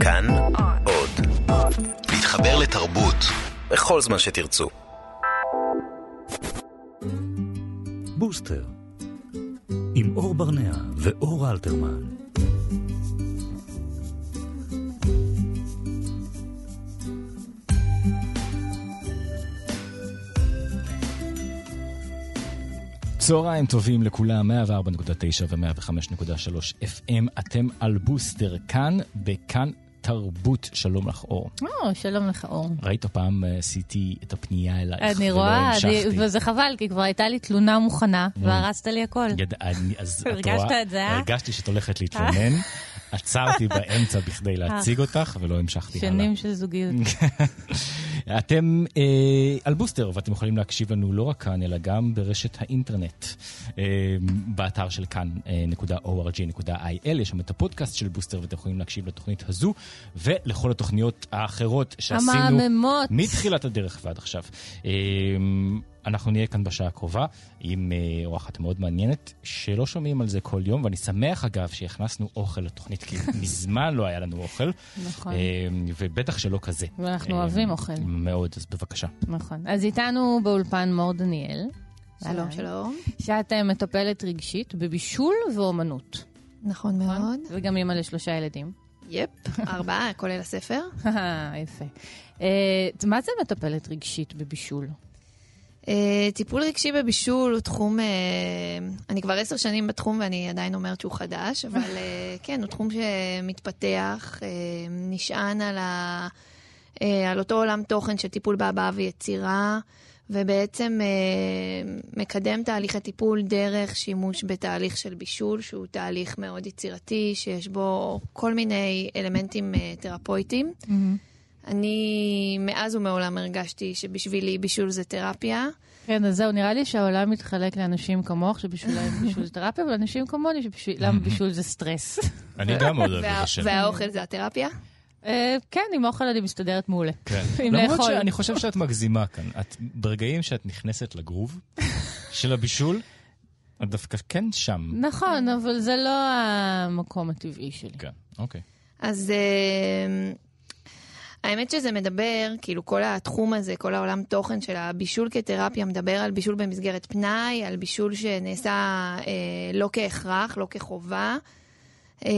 כאן עוד. להתחבר לתרבות בכל זמן שתרצו. בוסטר, עם אור ברנע ואור אלתרמן. צהריים טובים לכולם, 104.9 ו-105.3 FM, אתם על בוסטר כאן, בכאן תרבות. שלום לך אור. או, שלום לך אור. ראית פעם אה, עשיתי את הפנייה אלייך אני ולא רואה, המשכתי. אני- וזה חבל, כי כבר הייתה לי תלונה מוכנה, והרסת לי הכל. יד... אני, אז את הרגשת רואה- את זה, אה? הרגשתי שאת הולכת להתלונן, עצרתי באמצע בכדי להציג אותך ולא המשכתי הלאה. שנים של זוגיות. אתם אה, על בוסטר, ואתם יכולים להקשיב לנו לא רק כאן, אלא גם ברשת האינטרנט, אה, באתר של כאן.org.il, יש שם את הפודקאסט של בוסטר, ואתם יכולים להקשיב לתוכנית הזו, ולכל התוכניות האחרות שעשינו המהממות. מתחילת הדרך ועד עכשיו. אה, אנחנו נהיה כאן בשעה הקרובה עם אה, אורחת מאוד מעניינת, שלא שומעים על זה כל יום, ואני שמח אגב שהכנסנו אוכל לתוכנית, כי מזמן לא היה לנו אוכל, נכון. אה, ובטח שלא כזה. ואנחנו אה, אוהבים אוכל. מאוד, אז בבקשה. נכון. אז איתנו באולפן מאור דניאל. שלום. שלום. שאת מטפלת רגשית בבישול ואומנות. נכון מאוד. וגם אימא לשלושה ילדים. יפ, ארבעה, כולל הספר. יפה. מה זה מטפלת רגשית בבישול? אה, טיפול רגשי בבישול הוא תחום, אה, אני כבר עשר שנים בתחום ואני עדיין אומרת שהוא חדש, אבל אה, כן, הוא תחום שמתפתח, נשען על, ה, על אותו עולם תוכן של טיפול בהבעה ויצירה, ובעצם מקדם תהליכי טיפול דרך שימוש בתהליך של בישול, שהוא תהליך מאוד יצירתי, שיש בו כל מיני אלמנטים תרפויטיים. אני מאז ומעולם הרגשתי שבשבילי בישול זה תרפיה. כן, אז זהו, נראה לי שהעולם מתחלק לאנשים כמוך, שבשבילם בישול זה תרפיה, ולאנשים כמוני, שבשבילם בישול זה סטרס. אני גם מאוד אוהב וה- לבשל. והאוכל זה התרפיה? אה, כן, עם אוכל אני מסתדרת מעולה. כן. למרות. שאני חושב שאת מגזימה כאן. את, ברגעים שאת נכנסת לגרוב של הבישול, את דווקא כן שם. נכון, אבל זה לא המקום הטבעי שלי. כן, אוקיי. אז אה, האמת שזה מדבר, כאילו כל התחום הזה, כל העולם תוכן של הבישול כתרפיה מדבר על בישול במסגרת פנאי, על בישול שנעשה אה, לא כהכרח, לא כחובה. אה,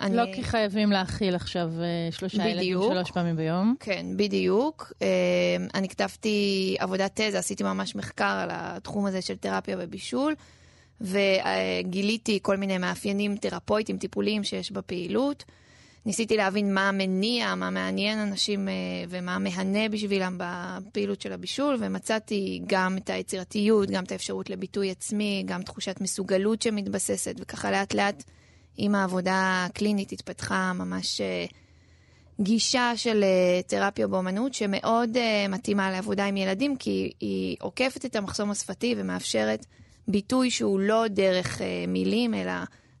אני- לא כי חייבים להאכיל עכשיו אה, שלושה ילדים בדיוק. שלוש פעמים ביום. כן, בדיוק. אה, אני כתבתי עבודת תזה, עשיתי ממש מחקר על התחום הזה של תרפיה ובישול, וגיליתי כל מיני מאפיינים תרפויטיים, טיפוליים שיש בפעילות. ניסיתי להבין מה מניע, מה מעניין אנשים אה, ומה מהנה בשבילם בפעילות של הבישול, ומצאתי גם את היצירתיות, גם את האפשרות לביטוי עצמי, גם תחושת מסוגלות שמתבססת, וככה לאט לאט עם העבודה הקלינית התפתחה ממש... אה, גישה של אה, תרפיה באומנות שמאוד מתאימה לעבודה עם ילדים, כי היא עוקפת את המחסום השפתי ומאפשרת ביטוי שהוא לא דרך מילים, אלא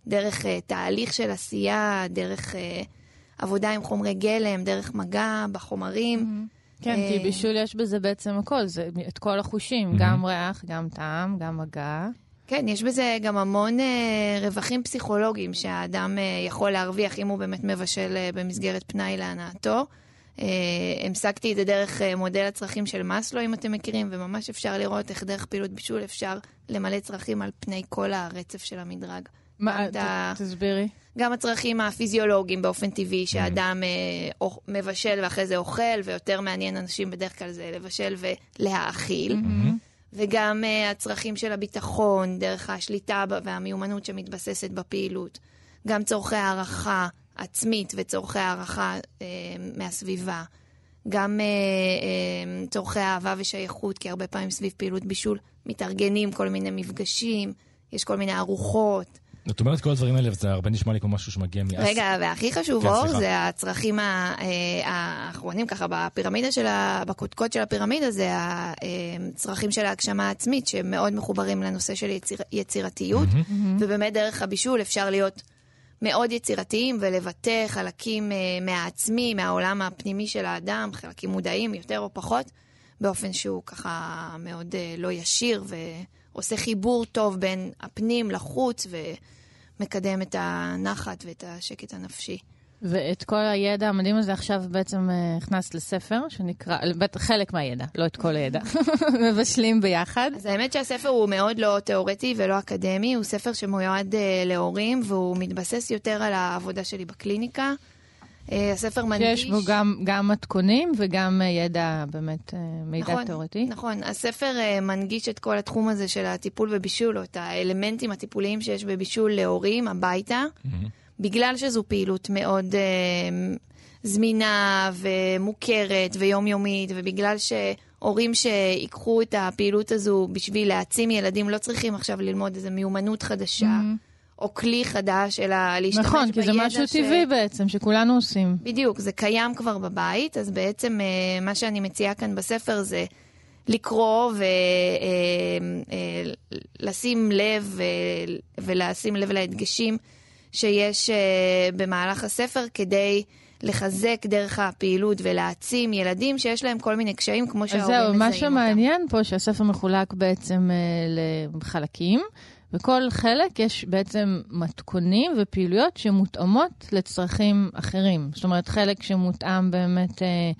דרך אה, תהליך של עשייה, דרך אה, עבודה עם חומרי גלם, דרך מגע בחומרים. כן, אה, כי בישול יש בזה בעצם הכל, זה את כל החושים, גם ריח, גם טעם, גם מגע. כן, יש בזה גם המון אה, רווחים פסיכולוגיים שהאדם אה, יכול להרוויח אם הוא באמת מבשל אה, במסגרת פנאי להנאתו. אה, המשגתי את זה דרך אה, מודל הצרכים של מאסלו, אם אתם מכירים, וממש אפשר לראות איך דרך פעילות בישול אפשר למלא צרכים על פני כל הרצף של המדרג. מה, גם את ה- ת- תסבירי. גם הצרכים הפיזיולוגיים באופן טבעי, שאדם אה, אוכ- מבשל ואחרי זה אוכל, ויותר מעניין אנשים בדרך כלל זה לבשל ולהאכיל. וגם uh, הצרכים של הביטחון, דרך השליטה והמיומנות שמתבססת בפעילות. גם צורכי הערכה עצמית וצורכי הערכה uh, מהסביבה. גם uh, uh, צורכי אהבה ושייכות, כי הרבה פעמים סביב פעילות בישול מתארגנים כל מיני מפגשים, יש כל מיני ארוחות. את אומרת כל הדברים האלה, וזה הרבה נשמע לי כמו משהו שמגיע מאס. רגע, והכי חשוב, כן, אור, סליחה. זה הצרכים אה, האחרונים ככה בפירמידה של ה... בקודקוד של הפירמידה, זה הצרכים של ההגשמה העצמית, שמאוד מחוברים לנושא של יציר... יצירתיות, ובאמת דרך הבישול אפשר להיות מאוד יצירתיים ולבטא חלקים אה, מהעצמי, מהעולם הפנימי של האדם, חלקים מודעים יותר או פחות, באופן שהוא ככה מאוד אה, לא ישיר ועושה חיבור טוב בין הפנים לחוץ ומקדם את הנחת ואת השקט הנפשי. ואת כל הידע המדהים הזה עכשיו בעצם אה, הכנס לספר, שנקרא, חלק מהידע, לא את כל הידע, מבשלים ביחד. אז האמת שהספר הוא מאוד לא תיאורטי ולא אקדמי, הוא ספר שמיועד uh, להורים, והוא מתבסס יותר על העבודה שלי בקליניקה. Uh, הספר מנגיש... שיש בו גם, גם מתכונים וגם uh, ידע, באמת, uh, מידע נכון, תיאורטי. נכון, הספר מנגיש את כל התחום הזה של הטיפול בבישול, או את האלמנטים הטיפוליים שיש בבישול להורים הביתה. Mm-hmm. בגלל שזו פעילות מאוד אה, זמינה ומוכרת ויומיומית, ובגלל שהורים שיקחו את הפעילות הזו בשביל להעצים ילדים לא צריכים עכשיו ללמוד איזו מיומנות חדשה. Mm-hmm. או כלי חדש, אלא להשתמש נכון, בידע ש... נכון, כי זה משהו ש... טבעי בעצם, שכולנו עושים. בדיוק, זה קיים כבר בבית, אז בעצם אה, מה שאני מציעה כאן בספר זה לקרוא ולשים אה, לב ולשים לב להדגשים שיש במהלך הספר כדי לחזק דרך הפעילות ולהעצים ילדים שיש להם כל מיני קשיים, כמו שההורים מזהים אותם. אז זהו, מה שמעניין פה, שהספר מחולק בעצם uh, לחלקים. בכל חלק יש בעצם מתכונים ופעילויות שמותאמות לצרכים אחרים. זאת אומרת, חלק שמותאם באמת אה,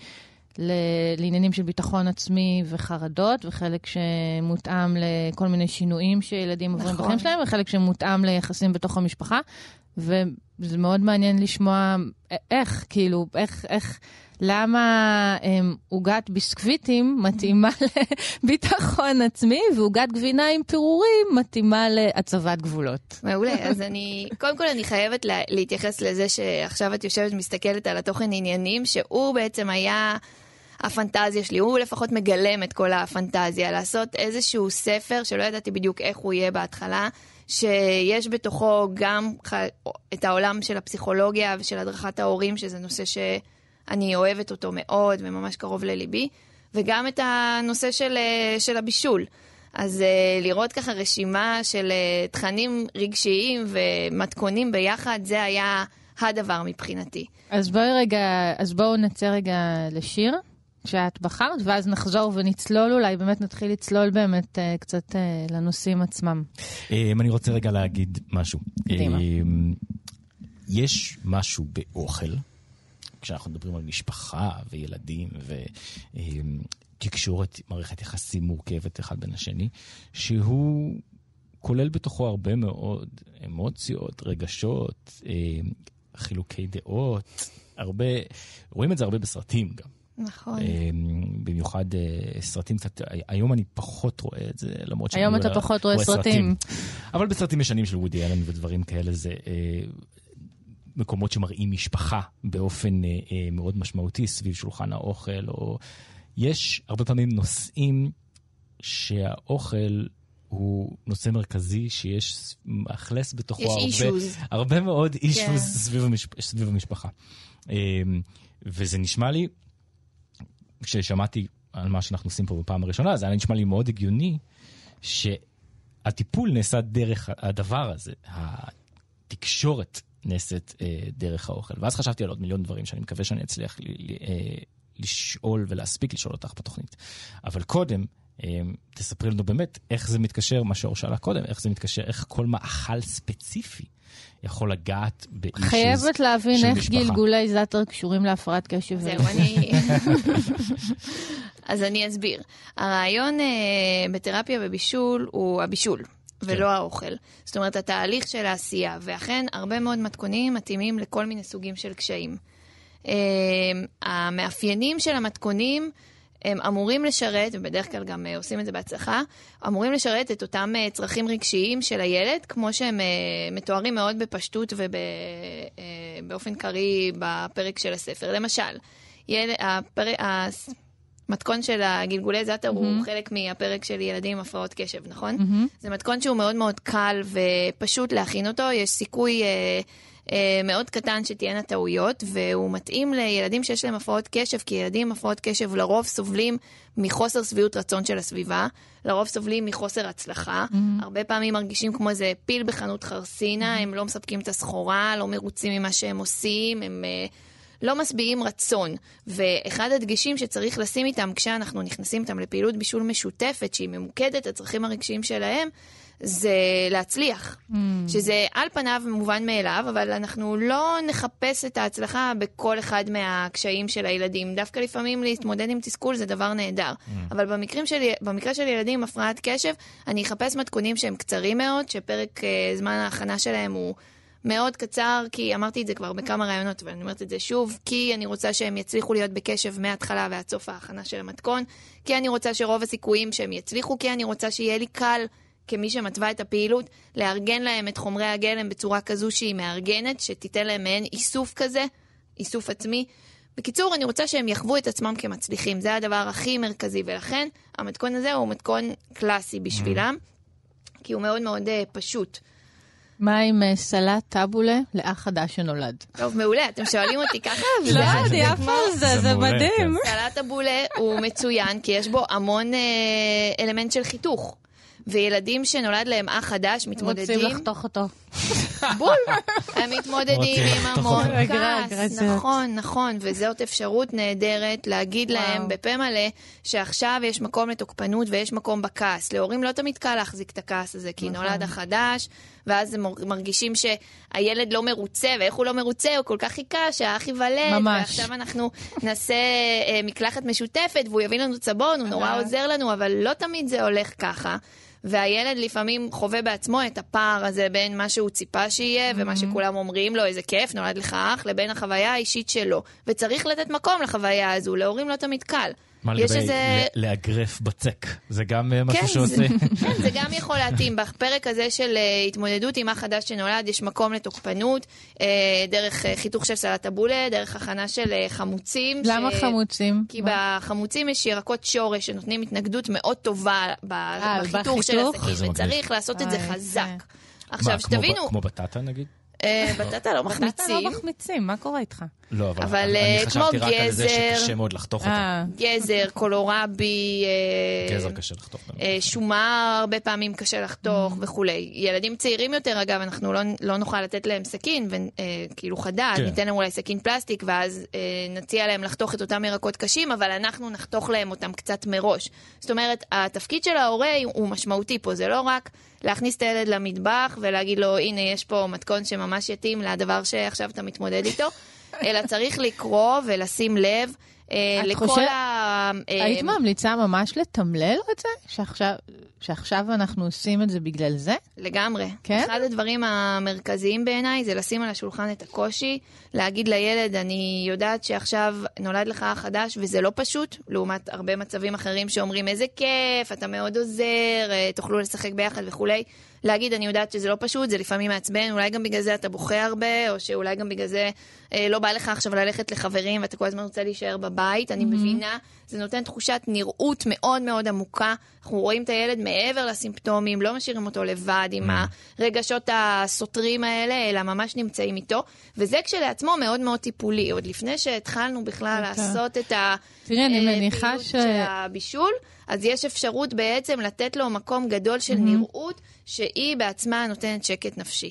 לעניינים של ביטחון עצמי וחרדות, וחלק שמותאם לכל מיני שינויים שילדים עוברים נכון. בחיים שלהם, וחלק שמותאם ליחסים בתוך המשפחה. וזה מאוד מעניין לשמוע איך, כאילו, איך, איך, למה אמ, עוגת ביסקוויטים מתאימה לביטחון עצמי, ועוגת גבינה עם פירורים מתאימה להצבת גבולות. מעולה, אז אני, קודם כל אני חייבת לה, להתייחס לזה שעכשיו את יושבת מסתכלת על התוכן עניינים, שהוא בעצם היה... הפנטזיה שלי, הוא לפחות מגלם את כל הפנטזיה, לעשות איזשהו ספר שלא ידעתי בדיוק איך הוא יהיה בהתחלה, שיש בתוכו גם את העולם של הפסיכולוגיה ושל הדרכת ההורים, שזה נושא שאני אוהבת אותו מאוד וממש קרוב לליבי, וגם את הנושא של, של הבישול. אז uh, לראות ככה רשימה של uh, תכנים רגשיים ומתכונים ביחד, זה היה הדבר מבחינתי. אז בואי רגע, אז בואו נצא רגע לשיר. שאת בחרת, ואז נחזור ונצלול אולי, באמת נתחיל לצלול באמת uh, קצת uh, לנושאים עצמם. Um, אני רוצה רגע להגיד משהו. קדימה. Um, יש משהו באוכל, כשאנחנו מדברים על משפחה וילדים ותקשורת, um, מערכת יחסים מורכבת אחד בין השני, שהוא כולל בתוכו הרבה מאוד אמוציות, רגשות, um, חילוקי דעות, הרבה, רואים את זה הרבה בסרטים גם. נכון. אמ, במיוחד אה, סרטים קצת, היום אני פחות רואה את זה, למרות שאני... היום אתה פחות רואה סרטים. אבל בסרטים ישנים של וודי אלן ודברים כאלה, זה אה, מקומות שמראים משפחה באופן אה, מאוד משמעותי סביב שולחן האוכל, או יש הרבה פעמים נושאים שהאוכל... הוא נושא מרכזי שיש מאכלס בתוכו הרבה, הרבה מאוד אישוז כן. סביב, המשפ... סביב המשפחה. אמ, וזה נשמע לי כששמעתי על מה שאנחנו עושים פה בפעם הראשונה, זה היה נשמע לי מאוד הגיוני שהטיפול נעשה דרך הדבר הזה, התקשורת נעשית אה, דרך האוכל. ואז חשבתי על עוד מיליון דברים שאני מקווה שאני אצליח ל, ל, אה, לשאול ולהספיק לשאול אותך בתוכנית. אבל קודם, אה, תספרי לנו באמת איך זה מתקשר, מה שאור שאלה קודם, איך זה מתקשר, איך כל מאכל ספציפי יכול לגעת באישוז של משפחה. חייבת להבין איך גלגולי זאטר קשורים להפרעת קשב. זהו, אני... אז אני אסביר. הרעיון uh, בתרפיה בבישול הוא הבישול. ולא כן. האוכל. זאת אומרת, התהליך של העשייה, ואכן הרבה מאוד מתכונים מתאימים לכל מיני סוגים של קשיים. Uh, המאפיינים של המתכונים הם אמורים לשרת, ובדרך כלל גם uh, עושים את זה בהצלחה, אמורים לשרת את אותם uh, צרכים רגשיים של הילד, כמו שהם uh, מתוארים מאוד בפשטות ובאופן קריא בפרק של הספר. למשל, ילד, הפר... המתכון של הגלגולי זאטר mm-hmm. הוא חלק מהפרק של ילדים עם הפרעות קשב, נכון? Mm-hmm. זה מתכון שהוא מאוד מאוד קל ופשוט להכין אותו, יש סיכוי... Uh, אה, מאוד קטן שתהיינה טעויות, והוא מתאים לילדים שיש להם הפרעות קשב, כי ילדים עם הפרעות קשב לרוב סובלים מחוסר שביעות רצון של הסביבה, לרוב סובלים מחוסר הצלחה, mm-hmm. הרבה פעמים מרגישים כמו איזה פיל בחנות חרסינה, mm-hmm. הם לא מספקים את הסחורה, לא מרוצים ממה שהם עושים, הם... uh, לא משביעים רצון. ואחד הדגשים שצריך לשים איתם כשאנחנו נכנסים איתם לפעילות בישול משותפת, שהיא ממוקדת לצרכים הרגשיים שלהם, זה להצליח. Mm. שזה על פניו מובן מאליו, אבל אנחנו לא נחפש את ההצלחה בכל אחד מהקשיים של הילדים. דווקא לפעמים להתמודד עם תסכול זה דבר נהדר. Mm. אבל במקרים שלי, במקרה של ילדים עם הפרעת קשב, אני אחפש מתכונים שהם קצרים מאוד, שפרק uh, זמן ההכנה שלהם הוא... מאוד קצר, כי אמרתי את זה כבר בכמה ראיונות, ואני אומרת את זה שוב, כי אני רוצה שהם יצליחו להיות בקשב מההתחלה ועד סוף ההכנה של המתכון, כי אני רוצה שרוב הסיכויים שהם יצליחו, כי אני רוצה שיהיה לי קל, כמי שמתווה את הפעילות, לארגן להם את חומרי הגלם בצורה כזו שהיא מארגנת, שתיתן להם מעין איסוף כזה, איסוף עצמי. בקיצור, אני רוצה שהם יחוו את עצמם כמצליחים, זה הדבר הכי מרכזי, ולכן המתכון הזה הוא מתכון קלאסי בשבילם, כי הוא מאוד מאוד uh, פשוט. מה עם אה, סלט טאבולה לאח חדש שנולד? טוב, מעולה, אתם שואלים אותי ככה? לא, אני עפה על זה, זה מדהים. כן. סלט טאבולה הוא מצוין, כי יש בו המון אה, אלמנט של חיתוך. וילדים שנולד להם אח חדש מתמודדים... רוצים לחתוך אותו. בול. הם מתמודדים עם המון כעס. נכון, נכון, וזאת אפשרות נהדרת להגיד להם בפה מלא שעכשיו יש מקום לתוקפנות ויש מקום בכעס. להורים לא תמיד קל להחזיק את הכעס הזה, כי נכון. נולד החדש, ואז הם מרגישים שהילד לא מרוצה, ואיך הוא לא מרוצה? הוא כל כך חיכה שהאח ייוולד. ממש. ועכשיו אנחנו נעשה אה, מקלחת משותפת, והוא יביא לנו צבון, הוא נורא עוזר לנו, אבל לא תמיד זה הולך ככה. והילד לפעמים חווה בעצמו את הפער הזה בין מה שהוא ציפה שיהיה, mm-hmm. ומה שכולם אומרים לו, איזה כיף, נולד לך אח, לבין החוויה האישית שלו. וצריך לתת מקום לחוויה הזו, להורים לא תמיד קל. מה לגבי איזה... לאגרף בצק? זה גם אה, משהו כן, שעושה... זה, כן, זה גם יכול להתאים. בפרק הזה של uh, התמודדות עם אח חדש שנולד, יש מקום לתוקפנות, uh, דרך חיתוך של סלט הבולה, דרך הכנה של חמוצים. למה ש... חמוצים? כי מה? בחמוצים יש ירקות שורש שנותנים התנגדות מאוד טובה ב... בחיתוך של הסכין, וצריך לעשות את זה חזק. עכשיו, שתבינו... כמו בטטה נגיד? אה, בטטה לא מחמיצים. בטטה לא מחמיצים, מה קורה איתך? לא, אבל, אבל אני אה, חשבתי רק גזר, על זה שקשה מאוד לחתוך אותו. אה. גזר, קולורבי. גזר קשה לחתוך. שומר הרבה פעמים קשה לחתוך mm. וכולי. ילדים צעירים יותר, אגב, אנחנו לא, לא נוכל לתת להם סכין, כאילו חדש, כן. ניתן להם אולי סכין פלסטיק, ואז נציע להם לחתוך את אותם ירקות קשים, אבל אנחנו נחתוך להם אותם קצת מראש. זאת אומרת, התפקיד של ההורה הוא משמעותי פה, זה לא רק... להכניס את הילד למטבח ולהגיד לו, הנה, יש פה מתכון שממש יתאים לדבר שעכשיו אתה מתמודד איתו, אלא צריך לקרוא ולשים לב. אה, לכל חושב... ה... אה, היית ממליצה ממש לתמלל את זה? שעכשיו, שעכשיו אנחנו עושים את זה בגלל זה? לגמרי. כן? אחד הדברים המרכזיים בעיניי זה לשים על השולחן את הקושי, להגיד לילד, אני יודעת שעכשיו נולד לך אח חדש וזה לא פשוט, לעומת הרבה מצבים אחרים שאומרים, איזה כיף, אתה מאוד עוזר, אה, תוכלו לשחק ביחד וכולי. להגיד, אני יודעת שזה לא פשוט, זה לפעמים מעצבן, אולי גם בגלל זה אתה בוכה הרבה, או שאולי גם בגלל זה לא בא לך עכשיו ללכת לחברים ואתה כל הזמן רוצה להישאר בבית, אני mm-hmm. מבינה, זה נותן תחושת נראות מאוד מאוד עמוקה. אנחנו רואים את הילד מעבר לסימפטומים, לא משאירים אותו לבד עם mm-hmm. הרגשות הסותרים האלה, אלא ממש נמצאים איתו, וזה כשלעצמו מאוד מאוד טיפולי. עוד לפני שהתחלנו בכלל. לעשות את הפעילות אה. של הבישול, אז יש אפשרות בעצם לתת לו מקום גדול של mm-hmm. נראות, שהיא בעצמה נותנת שקט נפשי.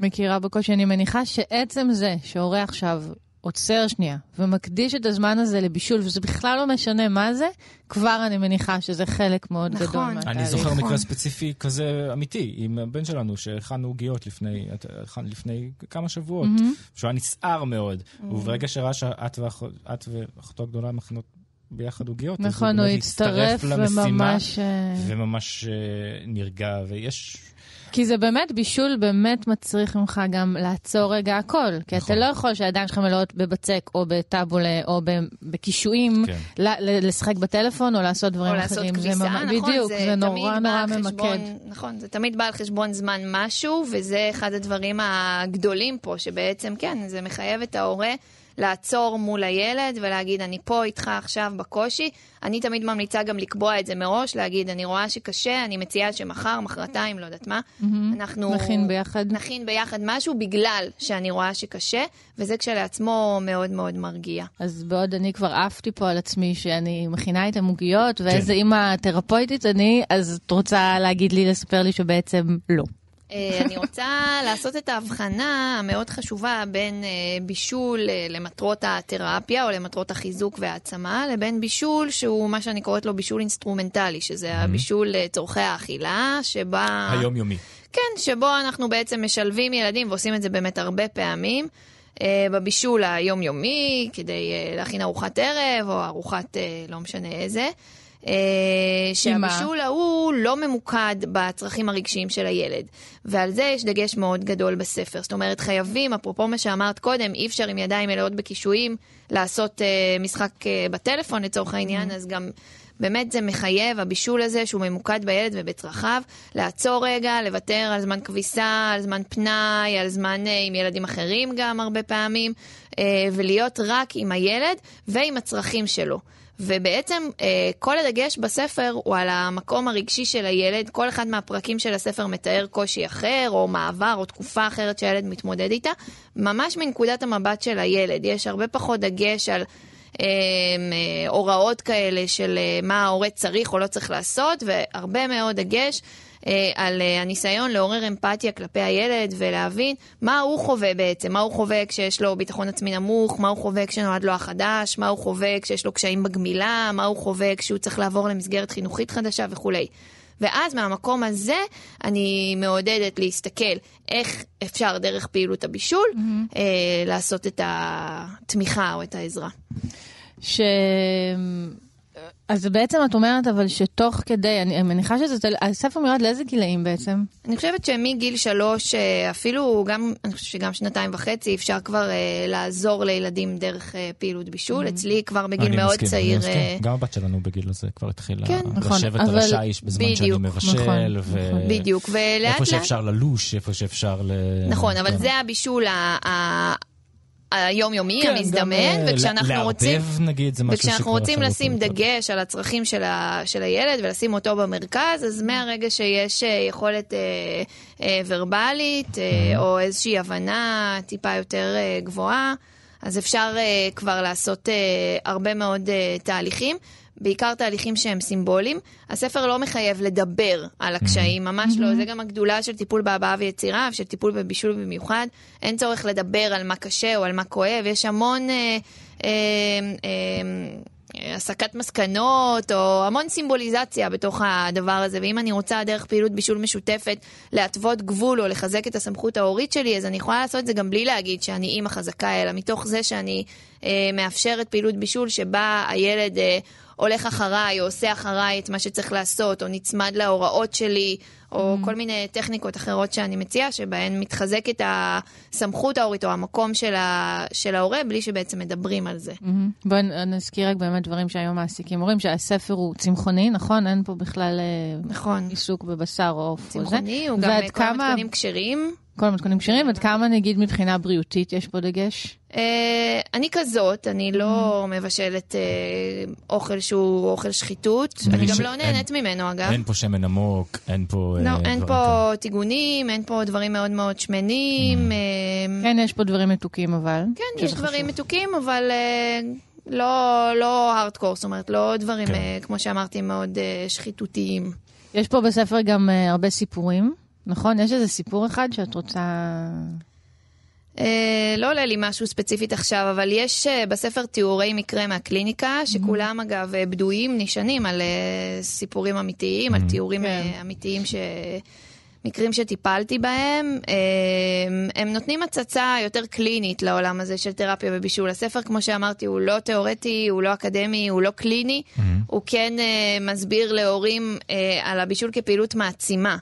מכירה בקושי, אני מניחה שעצם זה שהורה עכשיו עוצר שנייה ומקדיש את הזמן הזה לבישול, וזה בכלל לא משנה מה זה, כבר אני מניחה שזה חלק מאוד נכון. גדול מהתהליך. אני זוכר נכון. מקרה ספציפי כזה אמיתי, עם הבן שלנו, שהכנו עוגיות לפני, לפני כמה שבועות, mm-hmm. שהוא היה נסער מאוד, mm-hmm. וברגע שראה שאת ואחותו הגדולה מכינות ביחד עוגיות, נכון, הוא הצטרף וממש... אה, וממש אה, נרגע, ויש... כי זה באמת, בישול באמת מצריך ממך גם לעצור רגע הכל. כי נכון. אתה לא יכול שהידיים שלך מלאות בבצק או בטאבולה או בקישואים, כן. לשחק בטלפון או לעשות דברים או אחרים. או לעשות כביסה, נכון. בדיוק, זה, זה נורא נורא ממקד. נכון, זה תמיד בא על חשבון זמן משהו, וזה אחד הדברים הגדולים פה, שבעצם, כן, זה מחייב את ההורה. לעצור מול הילד ולהגיד, אני פה איתך עכשיו בקושי. אני תמיד ממליצה גם לקבוע את זה מראש, להגיד, אני רואה שקשה, אני מציעה שמחר, מחרתיים, לא יודעת מה, mm-hmm. אנחנו... נכין ביחד. נכין ביחד משהו בגלל שאני רואה שקשה, וזה כשלעצמו מאוד מאוד מרגיע. אז בעוד אני כבר עפתי פה על עצמי שאני מכינה איתם עוגיות, ואיזה כן. אימא תרפויטית אני, אז את רוצה להגיד לי, לספר לי שבעצם לא. אה, אני רוצה לעשות את ההבחנה המאוד חשובה בין אה, בישול אה, למטרות התרפיה או למטרות החיזוק והעצמה, לבין בישול שהוא מה שאני קוראת לו בישול אינסטרומנטלי, שזה הבישול לצורכי האכילה, שבה... היומיומי. כן, שבו אנחנו בעצם משלבים ילדים ועושים את זה באמת הרבה פעמים. בבישול היומיומי, כדי להכין ארוחת ערב או ארוחת לא משנה איזה. אה, שהבישול ההוא לא ממוקד בצרכים הרגשיים של הילד. ועל זה יש דגש מאוד גדול בספר. זאת אומרת, חייבים, אפרופו מה שאמרת קודם, אי אפשר עם ידיים מלאות בקישואים לעשות uh, משחק uh, בטלפון לצורך העניין, mm-hmm. אז גם... באמת זה מחייב, הבישול הזה שהוא ממוקד בילד ובצרכיו, לעצור רגע, לוותר על זמן כביסה, על זמן פנאי, על זמן uh, עם ילדים אחרים גם הרבה פעמים, uh, ולהיות רק עם הילד ועם הצרכים שלו. ובעצם אה, כל הדגש בספר הוא על המקום הרגשי של הילד. כל אחד מהפרקים של הספר מתאר קושי אחר, או מעבר, או תקופה אחרת שהילד מתמודד איתה, ממש מנקודת המבט של הילד. יש הרבה פחות דגש על... אה, אה, הוראות כאלה של מה ההורה צריך או לא צריך לעשות, והרבה מאוד דגש על אה, הניסיון לעורר אמפתיה כלפי הילד ולהבין מה הוא חווה בעצם, מה הוא חווה כשיש לו ביטחון עצמי נמוך, מה הוא חווה כשנולד לו החדש, מה הוא חווה כשיש לו קשיים בגמילה, מה הוא חווה כשהוא צריך לעבור למסגרת חינוכית חדשה וכולי. ואז מהמקום הזה אני מעודדת להסתכל איך אפשר דרך פעילות הבישול mm-hmm. אה, לעשות את התמיכה או את העזרה. ש... אז בעצם את אומרת אבל שתוך כדי, אני מניחה שזה, הספר מיועד לאיזה גילאים בעצם? אני חושבת שמגיל שלוש, אה, אפילו גם, אני חושבת שגם שנתיים וחצי, אפשר כבר אה, לעזור לילדים דרך אה, פעילות בישול. Mm-hmm. אצלי כבר בגיל מאוד מסכים, צעיר. אני מסכים, גם הבת שלנו בגיל הזה כבר התחילה כן, נכון, לשבת אבל... על השיש בזמן בדיוק, שאני מבשל. נכון, ו... נכון. בדיוק, ולאט לאט... איפה שאפשר ללוש, איפה שאפשר ל... נכון, אבל כן. זה הבישול היומיומי, כן, המזדמן, אה, וכשאנחנו לערבב, רוצים... נגיד, זה משהו וכשאנחנו רוצים לשים דגש על הצרכים של, ה, של הילד ולשים אותו במרכז, אז מהרגע שיש אה, יכולת אה, אה, ורבלית, אה, mm-hmm. או איזושהי הבנה טיפה יותר אה, גבוהה, אז אפשר אה, כבר לעשות אה, הרבה מאוד אה, תהליכים. בעיקר תהליכים שהם סימבוליים. הספר לא מחייב לדבר על הקשיים, ממש לא. זה גם הגדולה של טיפול בהבעה ויצירה, ושל טיפול בבישול במיוחד. אין צורך לדבר על מה קשה או על מה כואב, יש המון... אה, אה, אה, הסקת מסקנות, או המון סימבוליזציה בתוך הדבר הזה. ואם אני רוצה דרך פעילות בישול משותפת להתוות גבול או לחזק את הסמכות ההורית שלי, אז אני יכולה לעשות את זה גם בלי להגיד שאני אימא חזקה, אלא מתוך זה שאני אה, מאפשרת פעילות בישול שבה הילד אה, הולך אחריי, או עושה אחריי את מה שצריך לעשות, או נצמד להוראות שלי, או mm. כל מיני טכניקות אחרות שאני מציעה, שבהן מתחזקת הסמכות ההורית או המקום של, ה, של ההורה, בלי שבעצם מדברים על זה. Mm-hmm. בואי נזכיר רק באמת דברים שהיום מעסיקים הורים, שהספר הוא צמחוני, נכון? אין פה בכלל אה, נכון. עיסוק בבשר או עוף. צמחוני, הוא גם כל כמה... המתכונים כשרים. כל המתכונים כשרים, עד כמה נגיד מבחינה בריאותית יש פה דגש? אה, אני כזאת, אני לא מבשלת אה, אוכל שהוא אוכל שחיתות, אני גם לא נהנית ממנו אגב. אין פה שמן עמוק, אין פה... לא, אין פה טיגונים, אין פה דברים מאוד מאוד שמנים. Mm. כן, יש פה דברים מתוקים אבל. כן, יש דברים מתוקים, אבל... לא, לא הארדקור, זאת אומרת, לא דברים, כן. כמו שאמרתי, מאוד שחיתותיים. יש פה בספר גם הרבה סיפורים. נכון? יש איזה סיפור אחד שאת רוצה... אה, לא עולה לי משהו ספציפית עכשיו, אבל יש אה, בספר תיאורי מקרה מהקליניקה, שכולם אגב אה, בדויים, נשענים על סיפורים אמיתיים, על תיאורים כן. אמיתיים ש... מקרים שטיפלתי בהם, הם נותנים הצצה יותר קלינית לעולם הזה של תרפיה ובישול. הספר, כמו שאמרתי, הוא לא תיאורטי, הוא לא אקדמי, הוא לא קליני, mm-hmm. הוא כן מסביר להורים על הבישול כפעילות מעצימה.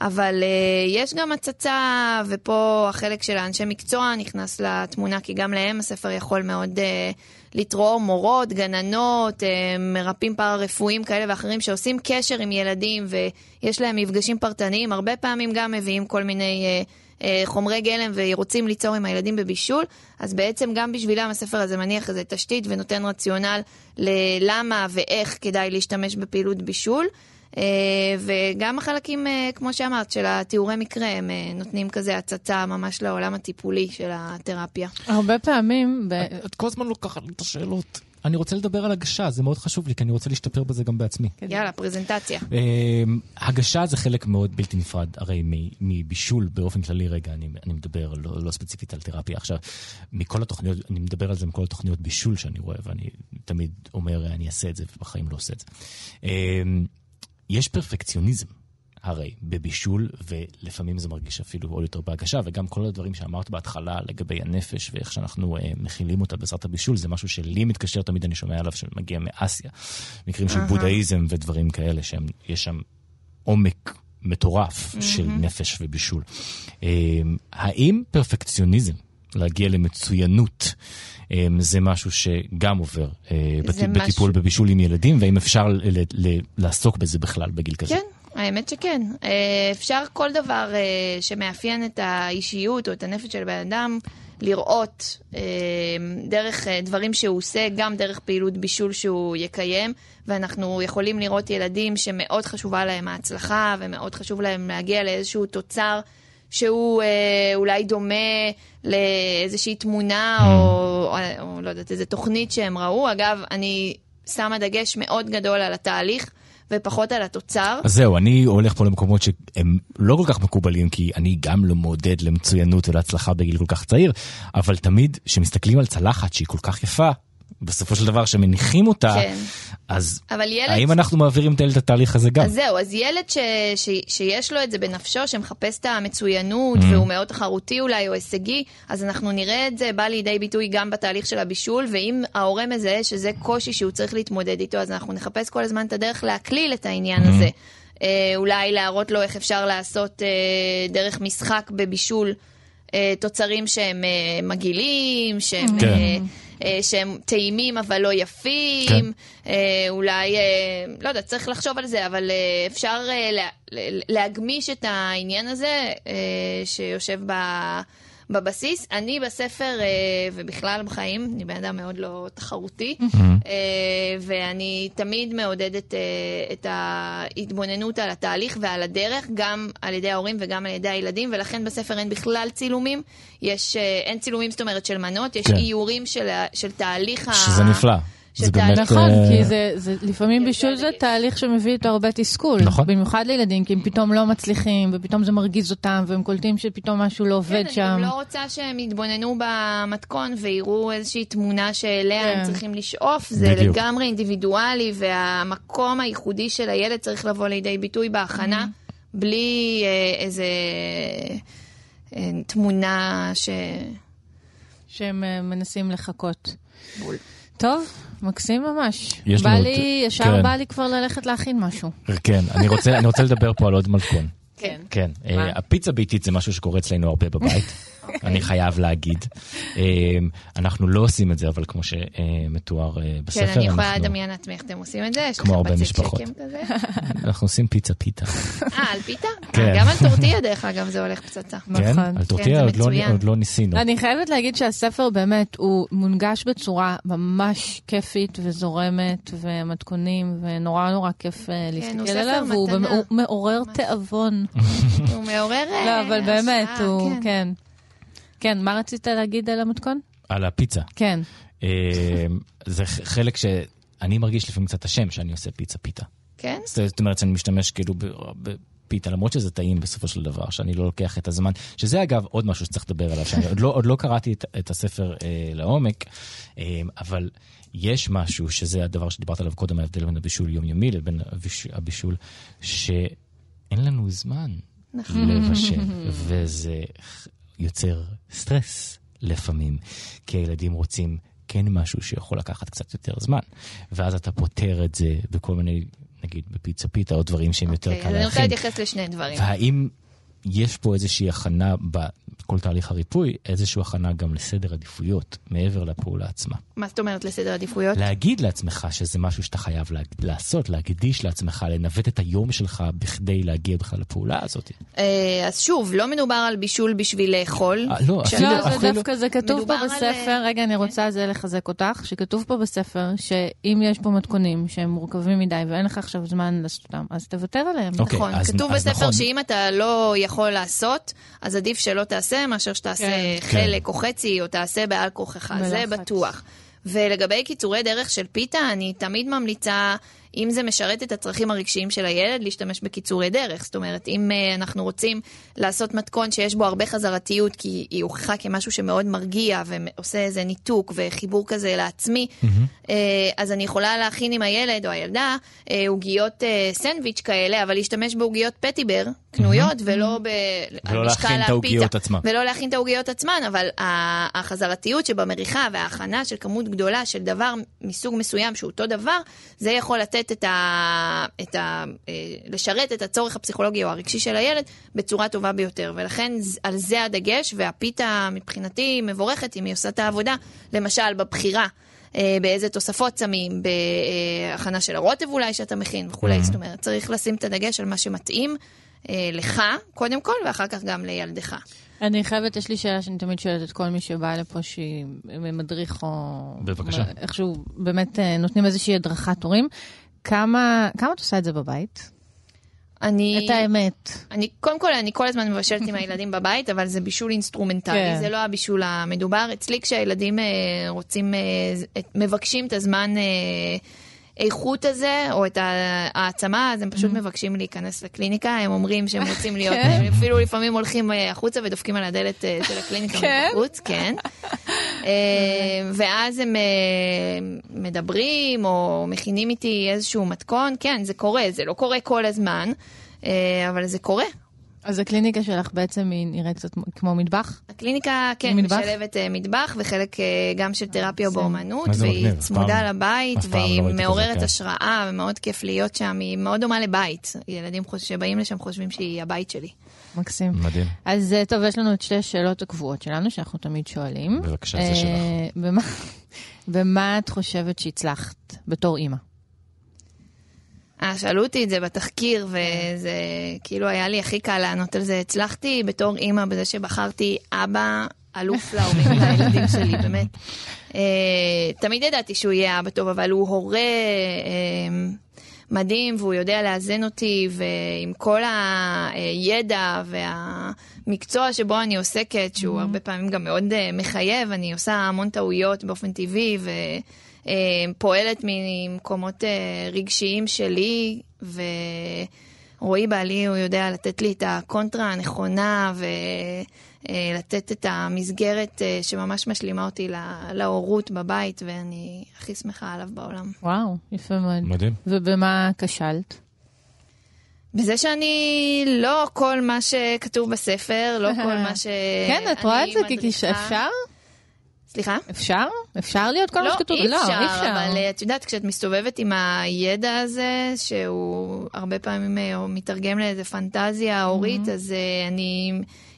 אבל uh, יש גם הצצה, ופה החלק של האנשי מקצוע נכנס לתמונה, כי גם להם הספר יכול מאוד uh, לתרום מורות, גננות, uh, מרפאים פארה-רפואיים כאלה ואחרים שעושים קשר עם ילדים ויש להם מפגשים פרטניים, הרבה פעמים גם מביאים כל מיני... Uh, חומרי גלם ורוצים ליצור עם הילדים בבישול, אז בעצם גם בשבילם הספר הזה מניח איזה תשתית ונותן רציונל ללמה ואיך כדאי להשתמש בפעילות בישול. וגם החלקים, כמו שאמרת, של התיאורי מקרה, הם נותנים כזה הצצה ממש לעולם הטיפולי של התרפיה. הרבה פעמים... את כל הזמן לוקחת לי את השאלות. אני רוצה לדבר על הגשה, זה מאוד חשוב לי, כי אני רוצה להשתפר בזה גם בעצמי. יאללה, פרזנטציה. הגשה זה חלק מאוד בלתי נפרד, הרי מבישול באופן כללי, רגע, אני, אני מדבר לא, לא ספציפית על תרפיה. עכשיו, מכל התוכניות, אני מדבר על זה מכל התוכניות בישול שאני רואה, ואני תמיד אומר, אני אעשה את זה, ובחיים לא עושה את זה. יש פרפקציוניזם. הרי בבישול, ולפעמים זה מרגיש אפילו עוד יותר בהגשה, וגם כל הדברים שאמרת בהתחלה לגבי הנפש ואיך שאנחנו אה, מכילים אותה בעזרת הבישול, זה משהו שלי מתקשר, תמיד אני שומע עליו שמגיע מאסיה. מקרים של בודהיזם ודברים כאלה, שיש שם עומק מטורף mm-hmm. של נפש ובישול. אה, האם פרפקציוניזם, להגיע למצוינות, אה, זה משהו שגם עובר אה, בטיפול משהו... בבישול עם ילדים, והאם אפשר לעסוק בזה בכלל בגיל כזה? כן, האמת שכן. אה, אפשר כל דבר אה, שמאפיין את האישיות או את הנפש של בן אדם לראות דרך דברים שהוא עושה, גם דרך פעילות בישול שהוא יקיים, ואנחנו יכולים לראות ילדים שמאוד חשובה להם ההצלחה ומאוד חשוב להם להגיע לאיזשהו תוצר. שהוא אה, אולי דומה לאיזושהי תמונה mm. או, או, או לא יודעת, איזו תוכנית שהם ראו. אגב, אני שמה דגש מאוד גדול על התהליך. ופחות על התוצר. אז זהו, אני הולך פה למקומות שהם לא כל כך מקובלים, כי אני גם לא מעודד למצוינות ולהצלחה בגיל כל כך צעיר, אבל תמיד כשמסתכלים על צלחת שהיא כל כך יפה, בסופו של דבר שמניחים אותה, כן. אז ילד... האם אנחנו מעבירים את הילד את התהליך הזה גם? אז זהו, אז ילד ש... ש... שיש לו את זה בנפשו, שמחפש את המצוינות, mm. והוא מאוד תחרותי אולי, או הישגי, אז אנחנו נראה את זה בא לידי ביטוי גם בתהליך של הבישול, ואם ההורה מזהה שזה קושי שהוא צריך להתמודד איתו, אז אנחנו נחפש כל הזמן את הדרך להקליל את העניין mm. הזה. אה, אולי להראות לו איך אפשר לעשות אה, דרך משחק בבישול תוצרים שהם אה, מגעילים, שהם... כן. אה, אה, שהם טעימים אבל לא יפים, כן. אה, אולי, אה, לא יודע, צריך לחשוב על זה, אבל אפשר לה, להגמיש את העניין הזה שיושב ב... בבסיס. אני בספר, אה, ובכלל בחיים, אני בן אדם מאוד לא תחרותי, mm-hmm. אה, ואני תמיד מעודדת אה, את ההתבוננות על התהליך ועל הדרך, גם על ידי ההורים וגם על ידי הילדים, ולכן בספר אין בכלל צילומים. יש, אין צילומים, זאת אומרת, של מנות, יש כן. איורים של, של תהליך שזה ה... שזה נפלא. זה באמת... נכון, uh... כי זה, זה לפעמים בישול זה תהליך שמביא איתו הרבה תסכול. נכון. במיוחד לילדים, כי הם פתאום לא מצליחים, ופתאום זה מרגיז אותם, והם קולטים שפתאום משהו לא עובד כן, שם. אני לא רוצה שהם יתבוננו במתכון ויראו איזושהי תמונה שאליה כן. הם צריכים לשאוף. זה בדיוק. לגמרי אינדיבידואלי, והמקום הייחודי של הילד צריך לבוא לידי ביטוי בהכנה, mm-hmm. בלי אה, איזה אה, תמונה ש... שהם אה, מנסים לחכות. בול. טוב, מקסים ממש. בא לי, ישר כן. בא לי כבר ללכת להכין משהו. כן, אני רוצה, אני רוצה לדבר פה על עוד מתכון. כן. כן. Uh, הפיצה ביתית זה משהו שקורה אצלנו הרבה בבית. אוקיי. אני חייב להגיד. אמ, אנחנו לא עושים את זה, אבל כמו שמתואר אה, בספר, כן, אני יכולה לדמיין לעצמי איך אתם עושים את זה, כמו הרבה משפחות. אנחנו עושים פיצה פיתה. אה, על פיתה? כן. גם על טורטיה, דרך אגב, זה הולך פצצה. כן? נכון. על טורטיה כן, לא- עוד לא ניסינו. אני חייבת להגיד שהספר באמת, הוא מונגש בצורה ממש כיפית וזורמת, ומתכונים, ונורא נורא כיף אה, להסתכל עליו, והוא מעורר תיאבון. הוא מעורר... לא, אבל באמת, הוא, כן. כן, מה רצית להגיד על המתכון? על הפיצה. כן. אמ, זה חלק שאני מרגיש לפעמים קצת אשם שאני עושה פיצה פיתה. כן? זאת אומרת שאני משתמש כאילו בפיתה, למרות שזה טעים בסופו של דבר, שאני לא לוקח את הזמן, שזה אגב עוד משהו שצריך לדבר עליו, שאני עוד לא, עוד לא קראתי את, את הספר אה, לעומק, אה, אבל יש משהו, שזה הדבר שדיברת עליו קודם, ההבדל בין הבישול יומיומי לבין הבישול, שאין לנו זמן. נכון. לבשל, וזה יוצר סטרס לפעמים, כי הילדים רוצים כן משהו שיכול לקחת קצת יותר זמן, ואז אתה פותר את זה בכל מיני, נגיד בפיצה פיתה או דברים שהם okay, יותר אוקיי, קל להכין. אני רוצה להתייחס לשני דברים. והאם יש פה איזושהי הכנה כל תהליך הריפוי, איזושהי הכנה גם לסדר עדיפויות, מעבר לפעולה עצמה. מה זאת אומרת לסדר עדיפויות? להגיד לעצמך שזה משהו שאתה חייב לה, לעשות, להקדיש לעצמך, לנווט את היום שלך בכדי להגיע בכלל לפעולה הזאת. אה, אז שוב, לא מדובר על בישול בשביל לאכול. אה, לא, לא, אפילו, זה אפילו... דווקא, זה כתוב פה מדובר על- בספר, רגע, אני רוצה זה לחזק אותך, שכתוב פה בספר שאם יש פה מתכונים שהם מורכבים מדי ואין לך עכשיו זמן לעשות אותם, אז תוותר עליהם. אוקיי, נכון, אז- כתוב אז בספר נכון. שאם אתה לא יכול לעשות, אז עדיף שלא תעשה מאשר שתעשה כן. חלק או חצי, או תעשה בעל כורחך, זה. בטוח. ולגבי קיצורי דרך של פיתה, אני תמיד ממליצה, אם זה משרת את הצרכים הרגשיים של הילד, להשתמש בקיצורי דרך. זאת אומרת, אם uh, אנחנו רוצים לעשות מתכון שיש בו הרבה חזרתיות, כי היא הוכחה כמשהו שמאוד מרגיע ועושה איזה ניתוק וחיבור כזה לעצמי, uh, אז אני יכולה להכין עם הילד או הילדה אה, עוגיות סנדוויץ' כאלה, אבל להשתמש בעוגיות פטיבר קנויות, ולא ב... ולא להכין את העוגיות. עצמן. ולא להכין את העוגיות עצמן, אבל החזרתיות שבמריחה וההכנה של כמות גדולה של דבר מסוג מסוים שהוא אותו דבר, זה יכול לתת את ה... את ה... אה, לשרת את הצורך הפסיכולוגי או הרגשי של הילד בצורה טובה ביותר. ולכן על זה הדגש, והפיתה מבחינתי מבורכת אם היא עושה את העבודה, למשל בבחירה. אה, באיזה תוספות שמים, בהכנה של הרוטב אולי שאתה מכין וכולי. זאת אומרת, צריך לשים את הדגש על מה שמתאים אה, לך, קודם כל, ואחר כך גם לילדך. אני חייבת, יש לי שאלה שאני תמיד שואלת את כל מי שבא לפה, שהיא מדריך או... בבקשה. איכשהו באמת אה, נותנים איזושהי הדרכת הורים. כמה, כמה את עושה את זה בבית? אני... את האמת. אני, קודם כל, אני כל הזמן מבשלת עם הילדים בבית, אבל זה בישול אינסטרומנטלי, כן. זה לא הבישול המדובר. אצלי כשהילדים אה, רוצים, אה, מבקשים את הזמן אה, איכות הזה, או את ה- העצמה, אז הם Mm-hmm. פשוט מבקשים להיכנס לקליניקה, הם אומרים שהם רוצים להיות, כן. הם אפילו לפעמים הולכים אה, החוצה ודופקים על הדלת אה, של הקליניקה כן? בחוץ, כן. אה, ואז הם מדברים, או מכינים איתי איזשהו מתכון, כן, זה קורה, זה לא קורה כל הזמן, אבל זה קורה. אז הקליניקה שלך בעצם היא נראית קצת כמו מטבח? הקליניקה, כן, מטבח? משלבת אה, מטבח וחלק אה, גם של תרפיה באומנות, והיא מגניב, צמודה פעם- לבית, לא והיא כזה, מעוררת. השראה, ומאוד כיף להיות שם, היא מאוד דומה לבית. ילדים שבאים לשם חושבים שהיא הבית שלי. מקסים. מדהים. אז אה, טוב, יש לנו את שתי השאלות הקבועות שלנו, שאנחנו תמיד שואלים. בבקשה, זה שלך. במה- במה את חושבת שהצלחת בתור אימא? אה, שאלו אותי את זה בתחקיר, וזה כאילו היה לי הכי קל לענות על זה. הצלחתי בתור אימא בזה שבחרתי אבא אלוף להורים לילדים שלי, באמת. אה, תמיד ידעתי שהוא יהיה אבא טוב, אבל הוא הורה אה, מדהים, והוא יודע לאזן אותי, ועם כל הידע והמקצוע שבו אני עוסקת, שהוא הרבה פעמים גם מאוד אה, מחייב, אני עושה המון טעויות באופן טבעי, ו... אה, פועלת ממקומות אה, רגשיים שלי, ורועי בעלי, הוא יודע לתת לי את הקונטרה הנכונה ולתת את המסגרת אה, שממש משלימה אותי לה- להורות בבית, ואני הכי שמחה עליו בעולם. וואו, יפה מאוד. מדהים. ובמה כשלת? בזה שאני לא כל מה שכתוב בספר, לא כל מה ש... כן, את רואה את זה? כי מדריכה- אפשר? סליחה? אפשר? אפשר להיות כל מה לא, שכתוב? אי אפשר, אי אפשר. אבל אה, את יודעת, כשאת מסתובבת עם הידע הזה, שהוא הרבה פעמים אה, מתרגם לאיזה פנטזיה הורית, אז אה, אני...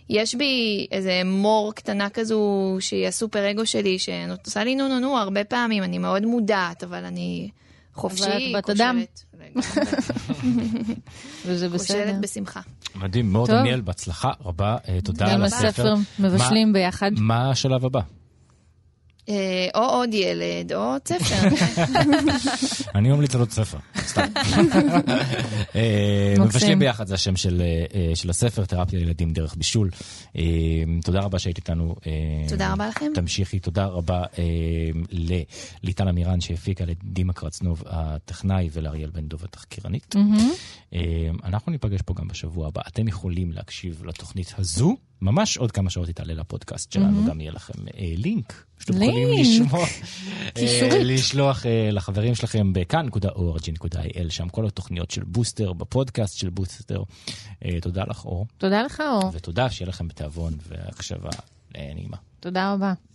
יש בי איזה מור קטנה כזו שהיא הסופר אגו שלי, שעושה לי נו נו נו הרבה פעמים, אני מאוד מודעת, אבל אני חופשי, אבל את בת אדם. וזה בסדר. כושלת בשמחה. מדהים מאוד, טוב. דניאל, בהצלחה רבה. תודה גם על הספר הספר. מבשלים ביחד. מה השלב הבא? אה, או עוד ילד, או עוד ספר. אני ממליץ על עוד ספר, סתם. אה. מבשלים ביחד זה השם של, אה, של הספר, תרפיה לילדים דרך בישול. תודה רבה שהיית איתנו. תודה רבה לכם. תמשיכי, תודה רבה לליטל אמירן שהפיקה, לדימה קרצנוב הטכנאי ולאריאל בן דוב התחקירנית. אנחנו ניפגש פה גם בשבוע הבא. אתם יכולים להקשיב לתוכנית הזו, ממש עוד כמה שעות היא תעלה לפודקאסט שלנו, גם יהיה לכם אה, לינק. שאתם יכולים לינק. לשמוע, קישורית. אה, לשלוח אה, לחברים שלכם בכאן.org.il, שם כל התוכניות של בוסטר בפודקאסט של בוסטר. אה, תודה לך אור, תודה לך, אור. ותודה שיהיה לכם בתיאבון והקשבה אה, נעימה. תודה רבה.